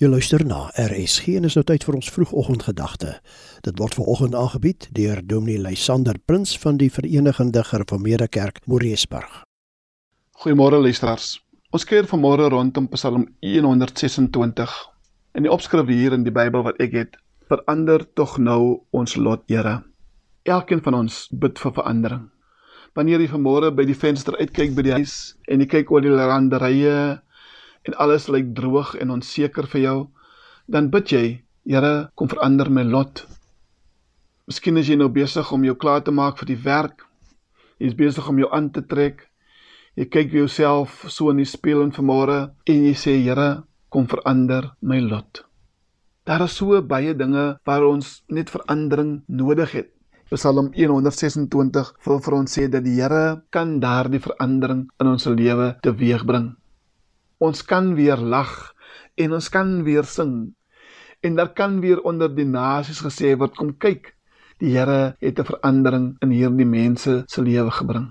Jy luister na RSG en is nou tyd vir ons vroegoggendgedagte. Dit word veraloggend aangebied deur Dominee Lysander Prins van die Verenigde Gereformeerde Kerk Moreesburg. Goeiemôre luisteraars. Ons keer vanmôre rondom Psalm 126. In die opskrif hier in die Bybel wat ek het, verander tog nou ons lot, Here. Elkeen van ons bid vir verandering. Wanneer jy vanmôre by die venster uitkyk by die huis en jy kyk oor die landerye en alles lyk droog en onseker vir jou, dan bid jy, Here, kom verander my lot. Miskien is jy nou besig om jou klaar te maak vir die werk. Jy is besig om jou aan te trek. Jy kyk vir jouself so in die spieël en vanmôre en jy sê, Here, kom verander my lot. Daar is so baie dinge waar ons net verandering nodig het. Psalm 126 wil vir ons sê dat die Here kan daardie verandering in ons lewe teweegbring. Ons kan weer lag en ons kan weer sing. En daar kan weer onder die nasies gesê word kom kyk. Die Here het 'n verandering in hierdie mense se lewe gebring.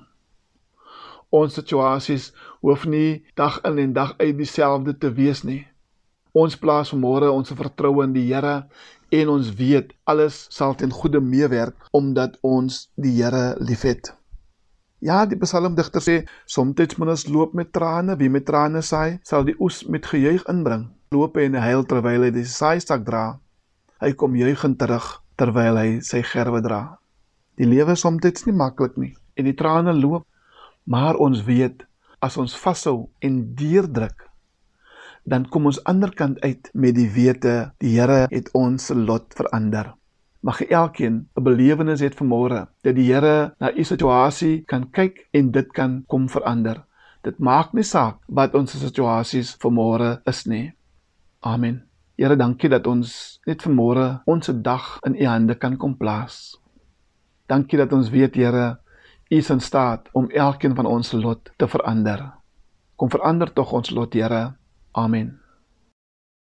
Ons situasies hoef nie dag in en dag uit dieselfde te wees nie. Ons plaas vanmôre ons vertroue in die Here en ons weet alles sal ten goeie meewerk omdat ons die Here liefhet. Ja, die psalmdigter sê, soms moet ons loop met trane, wie met trane saai, sal die oes met gejuig inbring. Loop en huil terwyl hy die saaisak dra. Hy kom juigend terug terwyl hy sy gerwe dra. Die lewe soms nie maklik nie en die trane loop, maar ons weet as ons vashou en deurdruk, dan kom ons aanderkant uit met die wete die Here het ons lot verander mag elkeen 'n belewenis hê vanmôre dat die Here na u situasie kan kyk en dit kan kom verander. Dit maak nie saak wat ons situasies vanmôre is nie. Amen. Here, dankie dat ons net vanmôre ons dag in u hande kan kom plaas. Dankie dat ons weet Here, u is in staat om elkeen van ons lot te verander. Kom verander tog ons lot, Here. Amen.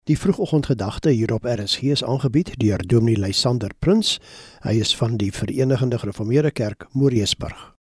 Die vroegoggendgedagte hier op RSG is aangebied deur Dominee Lysander Prins. Hy is van die Verenigde Gereformeerde Kerk Moreesburg.